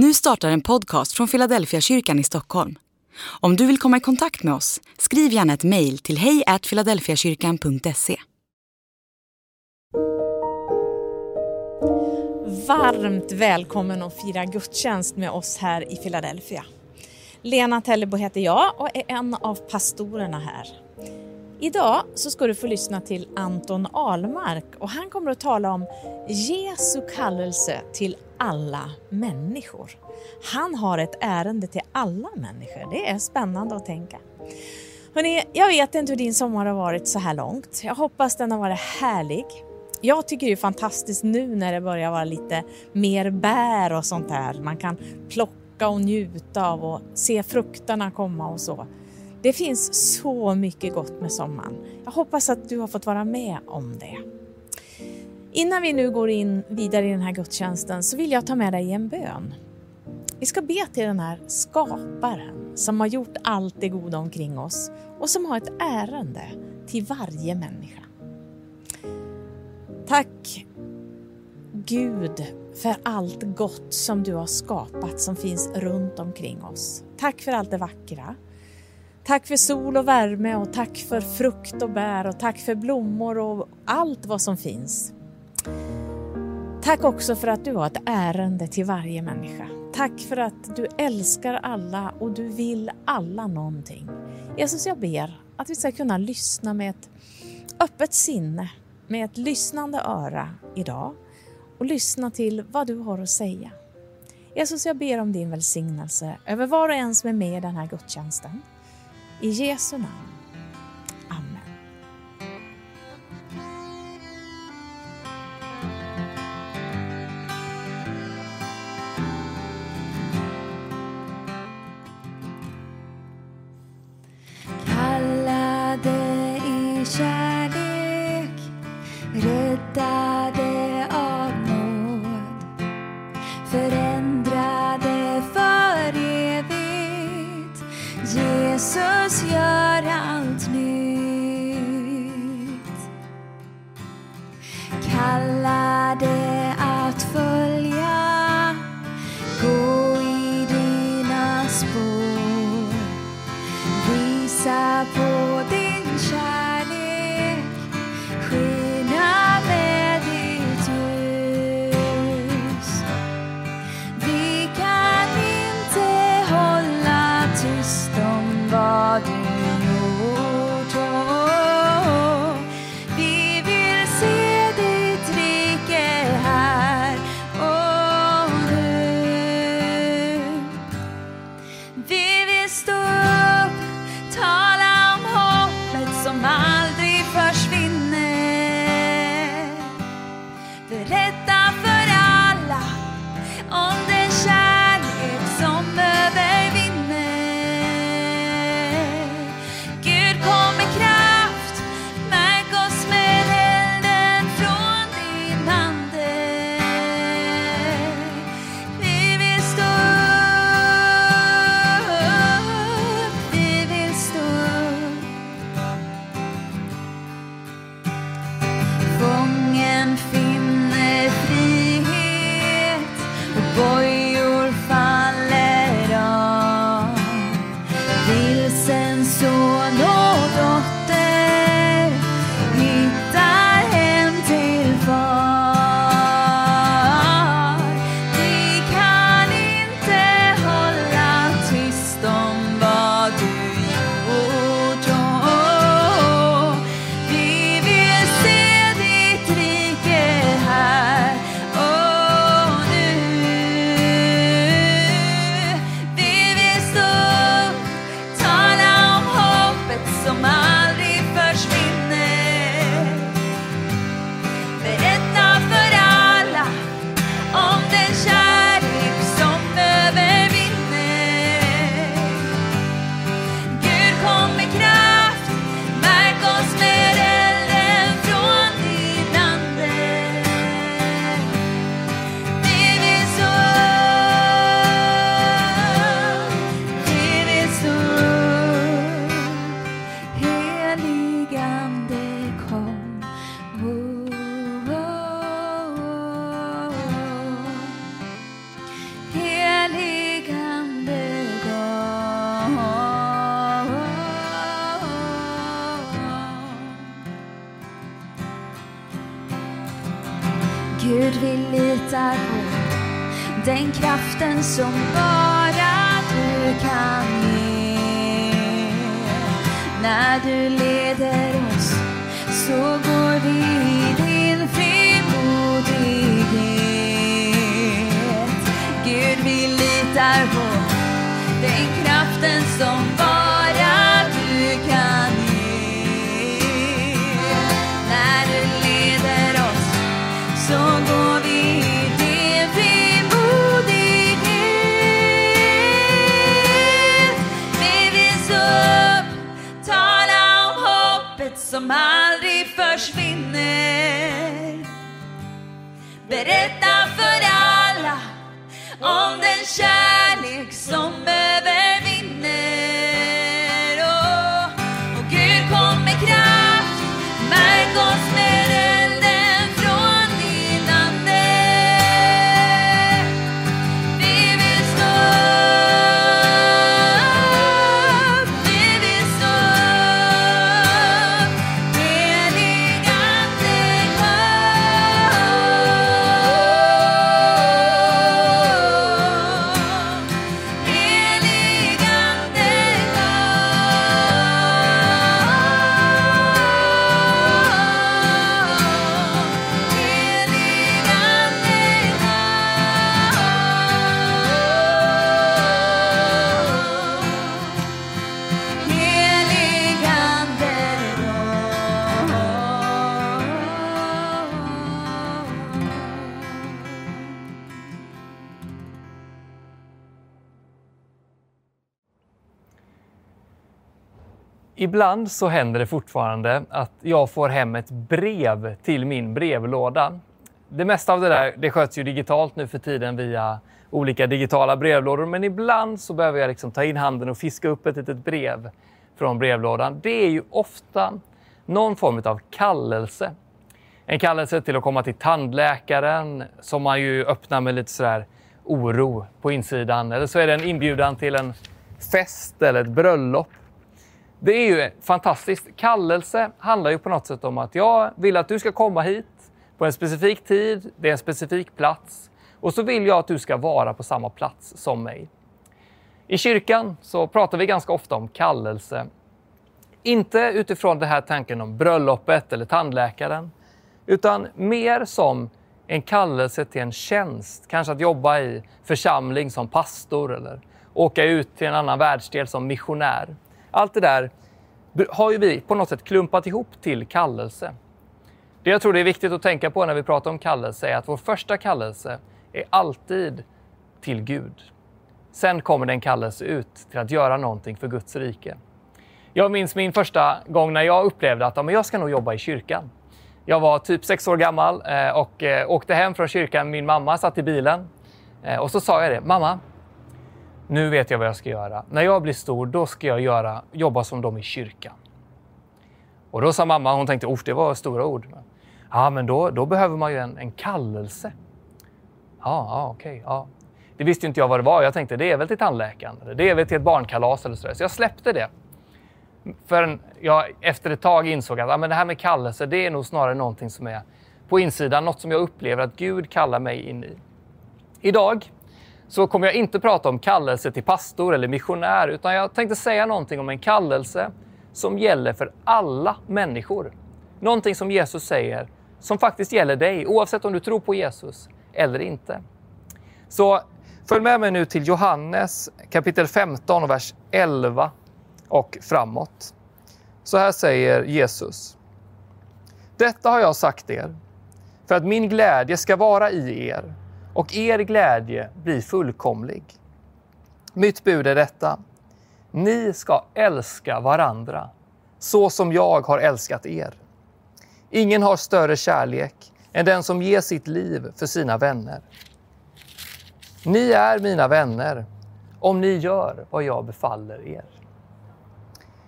Nu startar en podcast från Philadelphia kyrkan i Stockholm. Om du vill komma i kontakt med oss, skriv gärna ett mejl till hejfiladelfiakyrkan.se. Varmt välkommen att fira gudstjänst med oss här i Philadelphia. Lena Tellebo heter jag och är en av pastorerna här. Idag så ska du få lyssna till Anton Almark och han kommer att tala om Jesu kallelse till alla människor. Han har ett ärende till alla människor. Det är spännande att tänka. Hörrni, jag vet inte hur din sommar har varit så här långt. Jag hoppas den har varit härlig. Jag tycker det är fantastiskt nu när det börjar vara lite mer bär och sånt där. Man kan plocka och njuta av och se frukterna komma och så. Det finns så mycket gott med sommaren. Jag hoppas att du har fått vara med om det. Innan vi nu går in vidare i den här gudstjänsten så vill jag ta med dig i en bön. Vi ska be till den här skaparen som har gjort allt det goda omkring oss och som har ett ärende till varje människa. Tack Gud för allt gott som du har skapat som finns runt omkring oss. Tack för allt det vackra. Tack för sol och värme och tack för frukt och bär och tack för blommor och allt vad som finns. Tack också för att du har ett ärende till varje människa. Tack för att du älskar alla och du vill alla någonting. Jesus, jag ber att vi ska kunna lyssna med ett öppet sinne, med ett lyssnande öra idag och lyssna till vad du har att säga. Jesus, jag ber om din välsignelse över var och en som är med i den här gudstjänsten. I Jesu namn. Amen. Kallade i kärlek, räddade Jesus gör Gud, vi litar på den kraften som bara du kan ge. När du leder oss så går vi i din frimodighet. Gud, vi litar på den kraften som som aldrig försvinner. Berätta Ibland så händer det fortfarande att jag får hem ett brev till min brevlåda. Det mesta av det där det sköts ju digitalt nu för tiden via olika digitala brevlådor, men ibland så behöver jag liksom ta in handen och fiska upp ett litet brev från brevlådan. Det är ju ofta någon form av kallelse. En kallelse till att komma till tandläkaren som man ju öppnar med lite sådär oro på insidan. Eller så är det en inbjudan till en fest eller ett bröllop. Det är ju fantastiskt. Kallelse handlar ju på något sätt om att jag vill att du ska komma hit på en specifik tid, det är en specifik plats och så vill jag att du ska vara på samma plats som mig. I kyrkan så pratar vi ganska ofta om kallelse. Inte utifrån den här tanken om bröllopet eller tandläkaren, utan mer som en kallelse till en tjänst. Kanske att jobba i församling som pastor eller åka ut till en annan världsdel som missionär. Allt det där har ju vi på något sätt klumpat ihop till kallelse. Det jag tror det är viktigt att tänka på när vi pratar om kallelse är att vår första kallelse är alltid till Gud. Sen kommer det en kallelse ut till att göra någonting för Guds rike. Jag minns min första gång när jag upplevde att ja, men jag ska nog jobba i kyrkan. Jag var typ sex år gammal eh, och eh, åkte hem från kyrkan. Min mamma satt i bilen eh, och så sa jag det. Mamma, nu vet jag vad jag ska göra. När jag blir stor, då ska jag göra, jobba som de i kyrkan. Och då sa mamma, hon tänkte, det var stora ord. Ja, men då, då behöver man ju en, en kallelse. Ja, ja okej. ja. Det visste inte jag vad det var. Jag tänkte, det är väl till tandläkaren. Eller det är väl till ett barnkalas eller sådär. Så jag släppte det. För jag efter ett tag insåg att ja, men det här med kallelse, det är nog snarare någonting som är på insidan. Något som jag upplever att Gud kallar mig in i. Idag så kommer jag inte prata om kallelse till pastor eller missionär, utan jag tänkte säga någonting om en kallelse som gäller för alla människor. Någonting som Jesus säger som faktiskt gäller dig, oavsett om du tror på Jesus eller inte. Så följ med mig nu till Johannes kapitel 15 och vers 11 och framåt. Så här säger Jesus. Detta har jag sagt er för att min glädje ska vara i er och er glädje blir fullkomlig. Mitt bud är detta. Ni ska älska varandra så som jag har älskat er. Ingen har större kärlek än den som ger sitt liv för sina vänner. Ni är mina vänner om ni gör vad jag befaller er.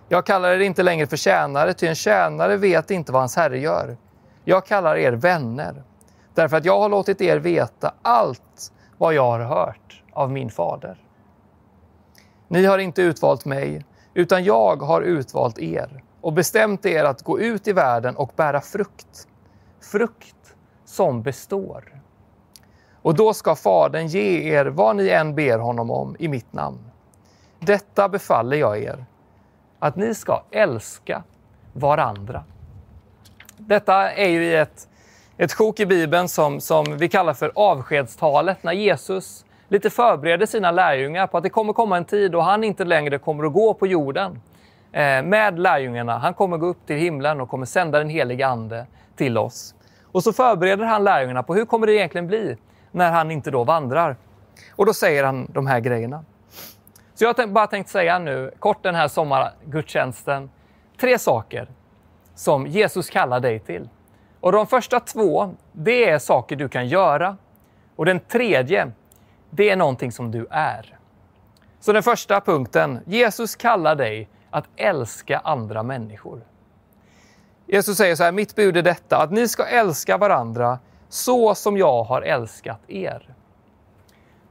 Jag kallar er inte längre för tjänare, ty en tjänare vet inte vad hans herre gör. Jag kallar er vänner, därför att jag har låtit er veta allt vad jag har hört av min fader. Ni har inte utvalt mig, utan jag har utvalt er och bestämt er att gå ut i världen och bära frukt. Frukt som består. och då ska Fadern ge er vad ni än ber honom om i mitt namn. Detta befaller jag er, att ni ska älska varandra. Detta är ju i ett, ett sjok i Bibeln som, som vi kallar för avskedstalet, när Jesus lite förbereder sina lärjungar på att det kommer komma en tid då han inte längre kommer att gå på jorden eh, med lärjungarna. Han kommer gå upp till himlen och kommer sända den heliga Ande till oss. Och så förbereder han lärjungarna på hur kommer det egentligen bli när han inte då vandrar. Och då säger han de här grejerna. Så jag har bara tänkt säga nu, kort den här sommargudstjänsten, tre saker som Jesus kallar dig till. Och de första två, det är saker du kan göra. Och den tredje, det är någonting som du är. Så den första punkten, Jesus kallar dig att älska andra människor. Jesus säger så här, mitt bud är detta, att ni ska älska varandra så som jag har älskat er.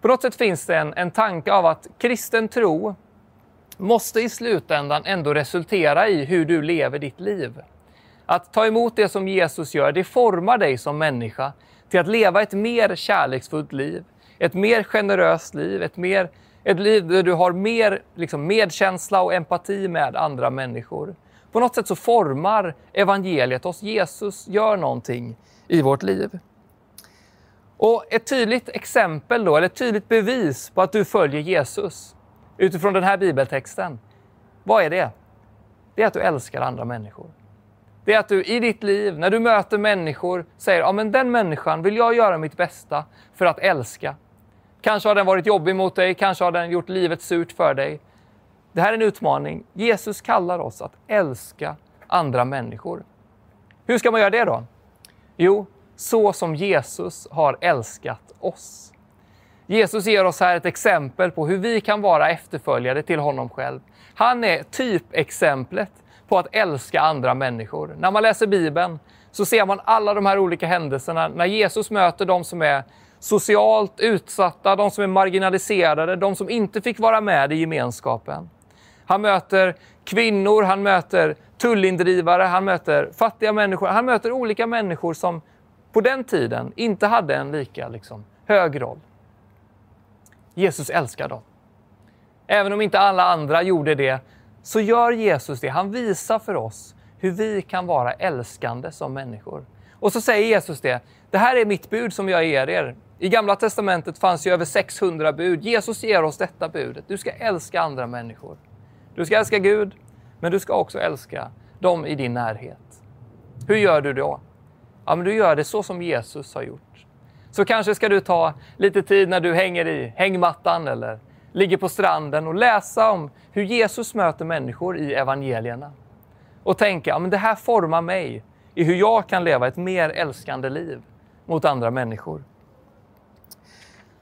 På något sätt finns det en, en tanke av att kristen tro måste i slutändan ändå resultera i hur du lever ditt liv. Att ta emot det som Jesus gör, det formar dig som människa till att leva ett mer kärleksfullt liv, ett mer generöst liv, ett, mer, ett liv där du har mer liksom, medkänsla och empati med andra människor. På något sätt så formar evangeliet oss. Jesus gör någonting i vårt liv. Och ett tydligt exempel då, eller ett tydligt bevis på att du följer Jesus utifrån den här bibeltexten. Vad är det? Det är att du älskar andra människor. Det är att du i ditt liv, när du möter människor, säger ja men den människan vill jag göra mitt bästa för att älska. Kanske har den varit jobbig mot dig, kanske har den gjort livet surt för dig. Det här är en utmaning. Jesus kallar oss att älska andra människor. Hur ska man göra det då? Jo, så som Jesus har älskat oss. Jesus ger oss här ett exempel på hur vi kan vara efterföljare till honom själv. Han är typexemplet på att älska andra människor. När man läser Bibeln så ser man alla de här olika händelserna när Jesus möter de som är socialt utsatta, de som är marginaliserade, de som inte fick vara med i gemenskapen. Han möter kvinnor, han möter tullindrivare, han möter fattiga människor. Han möter olika människor som på den tiden inte hade en lika liksom, hög roll. Jesus älskar dem. Även om inte alla andra gjorde det, så gör Jesus det. Han visar för oss hur vi kan vara älskande som människor. Och så säger Jesus det. Det här är mitt bud som jag ger er. I Gamla Testamentet fanns ju över 600 bud. Jesus ger oss detta budet. Du ska älska andra människor. Du ska älska Gud, men du ska också älska dem i din närhet. Hur gör du då? Ja, men du gör det så som Jesus har gjort. Så kanske ska du ta lite tid när du hänger i hängmattan eller ligger på stranden och läsa om hur Jesus möter människor i evangelierna. Och tänka, ja, men det här formar mig i hur jag kan leva ett mer älskande liv mot andra människor.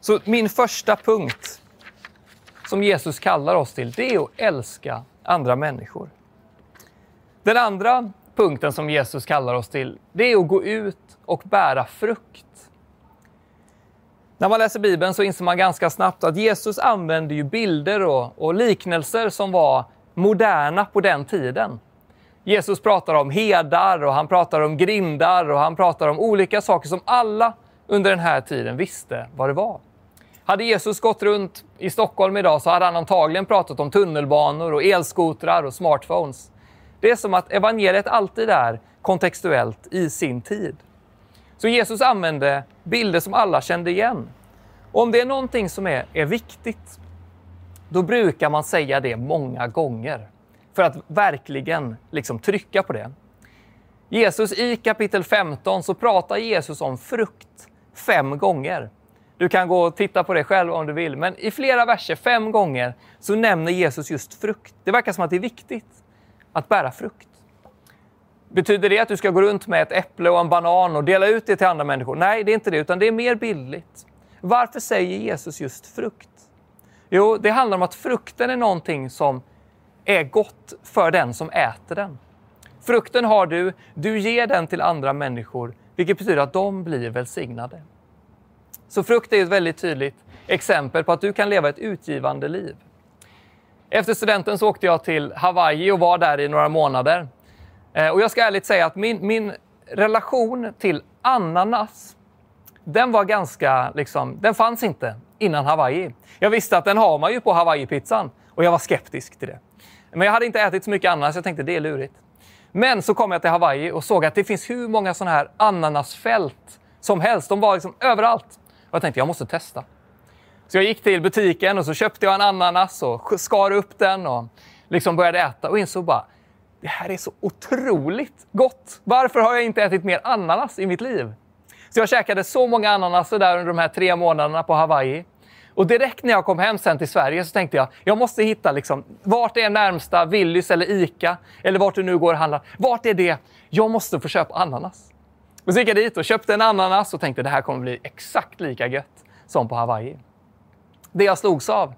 Så min första punkt som Jesus kallar oss till, det är att älska andra människor. Den andra punkten som Jesus kallar oss till, det är att gå ut och bära frukt. När man läser Bibeln så inser man ganska snabbt att Jesus använde ju bilder och, och liknelser som var moderna på den tiden. Jesus pratar om herdar och han pratar om grindar och han pratar om olika saker som alla under den här tiden visste vad det var. Hade Jesus gått runt i Stockholm idag så hade han antagligen pratat om tunnelbanor och elskotrar och smartphones. Det är som att evangeliet alltid är kontextuellt i sin tid. Så Jesus använde bilder som alla kände igen. Och om det är någonting som är, är viktigt, då brukar man säga det många gånger för att verkligen liksom trycka på det. Jesus i kapitel 15 så pratar Jesus om frukt fem gånger. Du kan gå och titta på det själv om du vill, men i flera verser, fem gånger, så nämner Jesus just frukt. Det verkar som att det är viktigt att bära frukt. Betyder det att du ska gå runt med ett äpple och en banan och dela ut det till andra människor? Nej, det är inte det, utan det är mer bildligt. Varför säger Jesus just frukt? Jo, det handlar om att frukten är någonting som är gott för den som äter den. Frukten har du, du ger den till andra människor, vilket betyder att de blir välsignade. Så frukt är ett väldigt tydligt exempel på att du kan leva ett utgivande liv. Efter studenten så åkte jag till Hawaii och var där i några månader. Eh, och jag ska ärligt säga att min, min relation till ananas, den var ganska, liksom, den fanns inte innan Hawaii. Jag visste att den har man ju på Hawaii-pizzan och jag var skeptisk till det. Men jag hade inte ätit så mycket ananas, jag tänkte det är lurigt. Men så kom jag till Hawaii och såg att det finns hur många sådana här ananasfält som helst. De var liksom överallt. Och jag tänkte jag måste testa. Så jag gick till butiken och så köpte jag en ananas och skar upp den och liksom började äta och insåg bara det här är så otroligt gott. Varför har jag inte ätit mer ananas i mitt liv? Så jag käkade så många ananaser där under de här tre månaderna på Hawaii. Och direkt när jag kom hem sen till Sverige så tänkte jag, jag måste hitta liksom, vart är närmsta Willys eller Ica eller vart du nu går och handlar. Vart är det? Jag måste få köpa ananas. Och så gick jag dit och köpte en ananas och tänkte det här kommer bli exakt lika gött som på Hawaii. Det jag slogs av,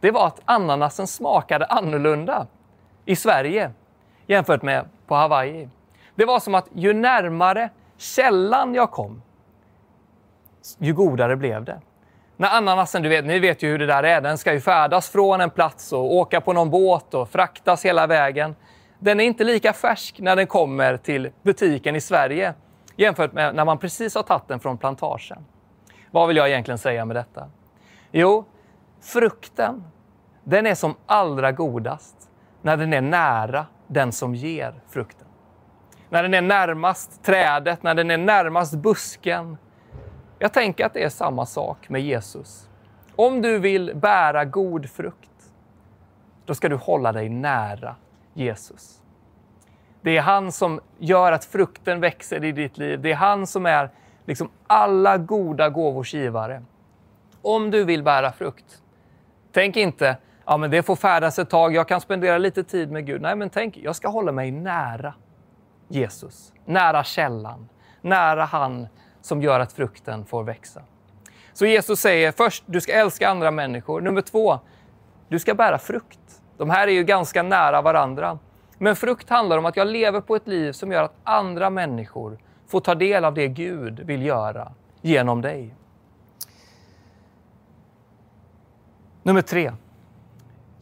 det var att ananasen smakade annorlunda i Sverige jämfört med på Hawaii. Det var som att ju närmare källan jag kom, ju godare blev det. När ananasen, du vet, ni vet ju hur det där är, den ska ju färdas från en plats och åka på någon båt och fraktas hela vägen. Den är inte lika färsk när den kommer till butiken i Sverige jämfört med när man precis har tagit den från plantagen. Vad vill jag egentligen säga med detta? Jo, frukten, den är som allra godast när den är nära den som ger frukten. När den är närmast trädet, när den är närmast busken. Jag tänker att det är samma sak med Jesus. Om du vill bära god frukt, då ska du hålla dig nära Jesus. Det är han som gör att frukten växer i ditt liv. Det är han som är liksom alla goda gåvors givare. Om du vill bära frukt, tänk inte ja, men det får färdas ett tag, jag kan spendera lite tid med Gud. Nej, men tänk, jag ska hålla mig nära Jesus, nära källan, nära han som gör att frukten får växa. Så Jesus säger först, du ska älska andra människor. Nummer två, du ska bära frukt. De här är ju ganska nära varandra. Men frukt handlar om att jag lever på ett liv som gör att andra människor får ta del av det Gud vill göra genom dig. Nummer tre.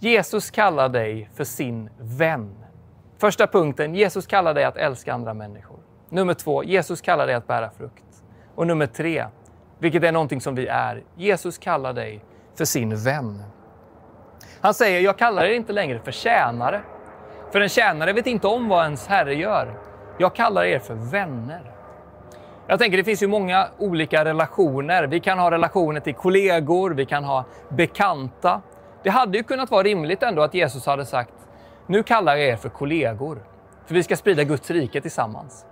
Jesus kallar dig för sin vän. Första punkten, Jesus kallar dig att älska andra människor. Nummer två, Jesus kallar dig att bära frukt. Och nummer tre, vilket är någonting som vi är, Jesus kallar dig för sin vän. Han säger, jag kallar er inte längre för tjänare. För en tjänare vet inte om vad ens herre gör. Jag kallar er för vänner. Jag tänker det finns ju många olika relationer. Vi kan ha relationer till kollegor, vi kan ha bekanta. Det hade ju kunnat vara rimligt ändå att Jesus hade sagt, nu kallar jag er för kollegor, för vi ska sprida Guds rike tillsammans.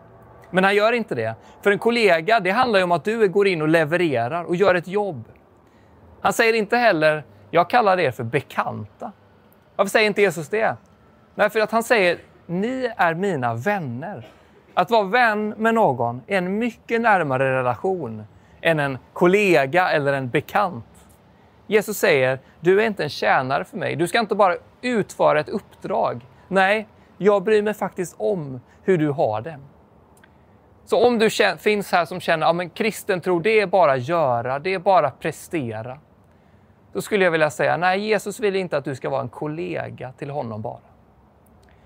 Men han gör inte det. För en kollega, det handlar ju om att du går in och levererar och gör ett jobb. Han säger inte heller, jag kallar er för bekanta. Varför säger inte Jesus det? Nej, för att han säger, ni är mina vänner. Att vara vän med någon är en mycket närmare relation än en kollega eller en bekant. Jesus säger, du är inte en tjänare för mig. Du ska inte bara utföra ett uppdrag. Nej, jag bryr mig faktiskt om hur du har det. Så om du finns här som känner ja men kristen tro, det är bara göra, det är bara prestera. Då skulle jag vilja säga, nej, Jesus vill inte att du ska vara en kollega till honom bara.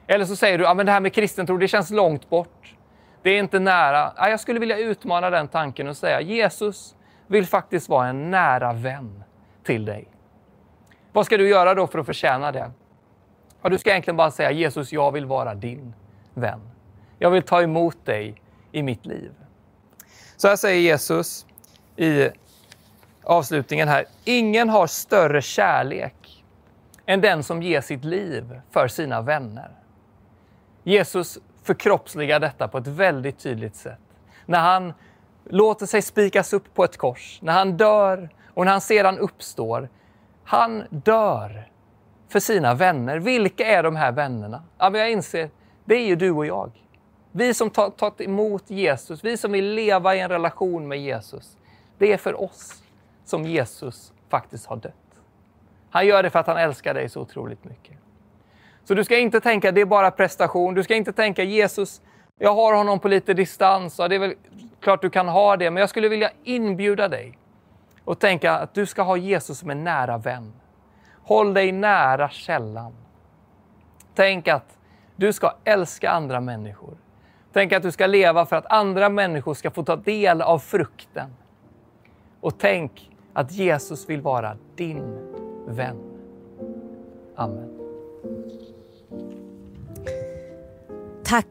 Eller så säger du, ja, men det här med kristen tro, det känns långt bort. Det är inte nära. Ja, jag skulle vilja utmana den tanken och säga, Jesus vill faktiskt vara en nära vän till dig. Vad ska du göra då för att förtjäna det? Ja, du ska egentligen bara säga Jesus, jag vill vara din vän. Jag vill ta emot dig i mitt liv. Så här säger Jesus i avslutningen här. Ingen har större kärlek än den som ger sitt liv för sina vänner. Jesus förkroppsligar detta på ett väldigt tydligt sätt. När han låter sig spikas upp på ett kors, när han dör och när han sedan uppstår. Han dör för sina vänner. Vilka är de här vännerna? Ja, men jag inser, det är ju du och jag. Vi som tar, tagit emot Jesus, vi som vill leva i en relation med Jesus. Det är för oss som Jesus faktiskt har dött. Han gör det för att han älskar dig så otroligt mycket. Så du ska inte tänka att det är bara prestation. Du ska inte tänka Jesus, jag har honom på lite distans. Ja, det är väl klart du kan ha det, men jag skulle vilja inbjuda dig och tänka att du ska ha Jesus som en nära vän. Håll dig nära källan. Tänk att du ska älska andra människor. Tänk att du ska leva för att andra människor ska få ta del av frukten Och tänk att Jesus vill vara din vän. Amen. Tack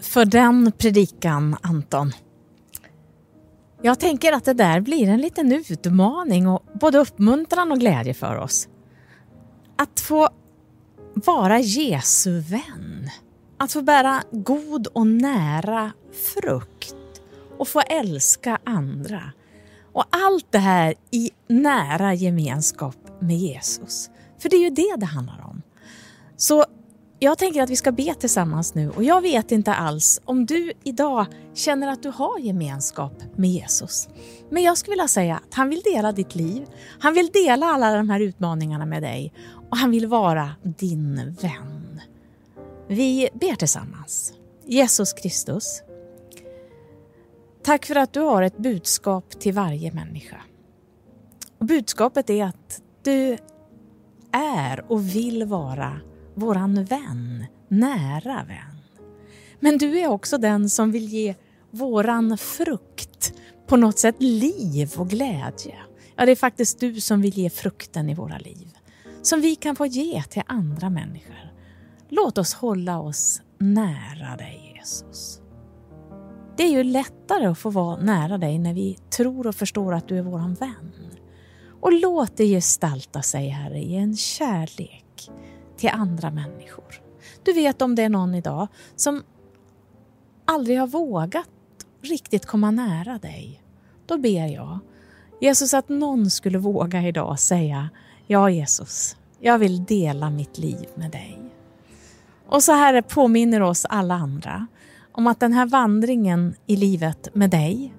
för den predikan, Anton. Jag tänker att det där blir en liten utmaning och både uppmuntran och glädje för oss. Att få vara Jesu vän. Att få bära god och nära frukt och få älska andra. Och allt det här i nära gemenskap med Jesus. För det är ju det det handlar om. Så jag tänker att vi ska be tillsammans nu och jag vet inte alls om du idag känner att du har gemenskap med Jesus. Men jag skulle vilja säga att han vill dela ditt liv. Han vill dela alla de här utmaningarna med dig och han vill vara din vän. Vi ber tillsammans. Jesus Kristus, tack för att du har ett budskap till varje människa. Och budskapet är att du är och vill vara våran vän, nära vän. Men du är också den som vill ge våran frukt på något sätt liv och glädje. Ja, det är faktiskt du som vill ge frukten i våra liv. Som vi kan få ge till andra människor. Låt oss hålla oss nära dig Jesus. Det är ju lättare att få vara nära dig när vi tror och förstår att du är våran vän. Och låt det gestalta sig, Herre, i en kärlek till andra människor. Du vet om det är någon idag som aldrig har vågat riktigt komma nära dig. Då ber jag Jesus att någon skulle våga idag säga Ja Jesus, jag vill dela mitt liv med dig. Och så här påminner oss alla andra om att den här vandringen i livet med dig,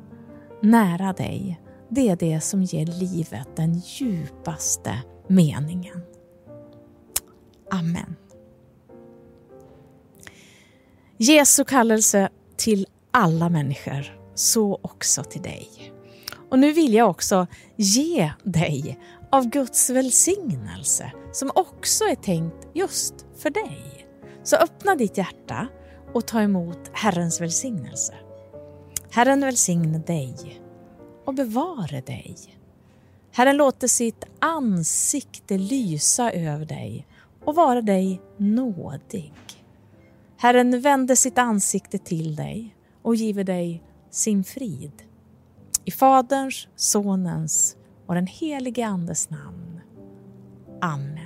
nära dig, det är det som ger livet den djupaste meningen. Amen. Jesu kallelse till alla människor, så också till dig. Och nu vill jag också ge dig av Guds välsignelse som också är tänkt just för dig. Så öppna ditt hjärta och ta emot Herrens välsignelse. Herren välsigne dig och bevare dig. Herren låter sitt ansikte lysa över dig och vara dig nådig. Herren vänder sitt ansikte till dig och giver dig sin frid. I Faderns, Sonens och den helige Andes namn. Amen.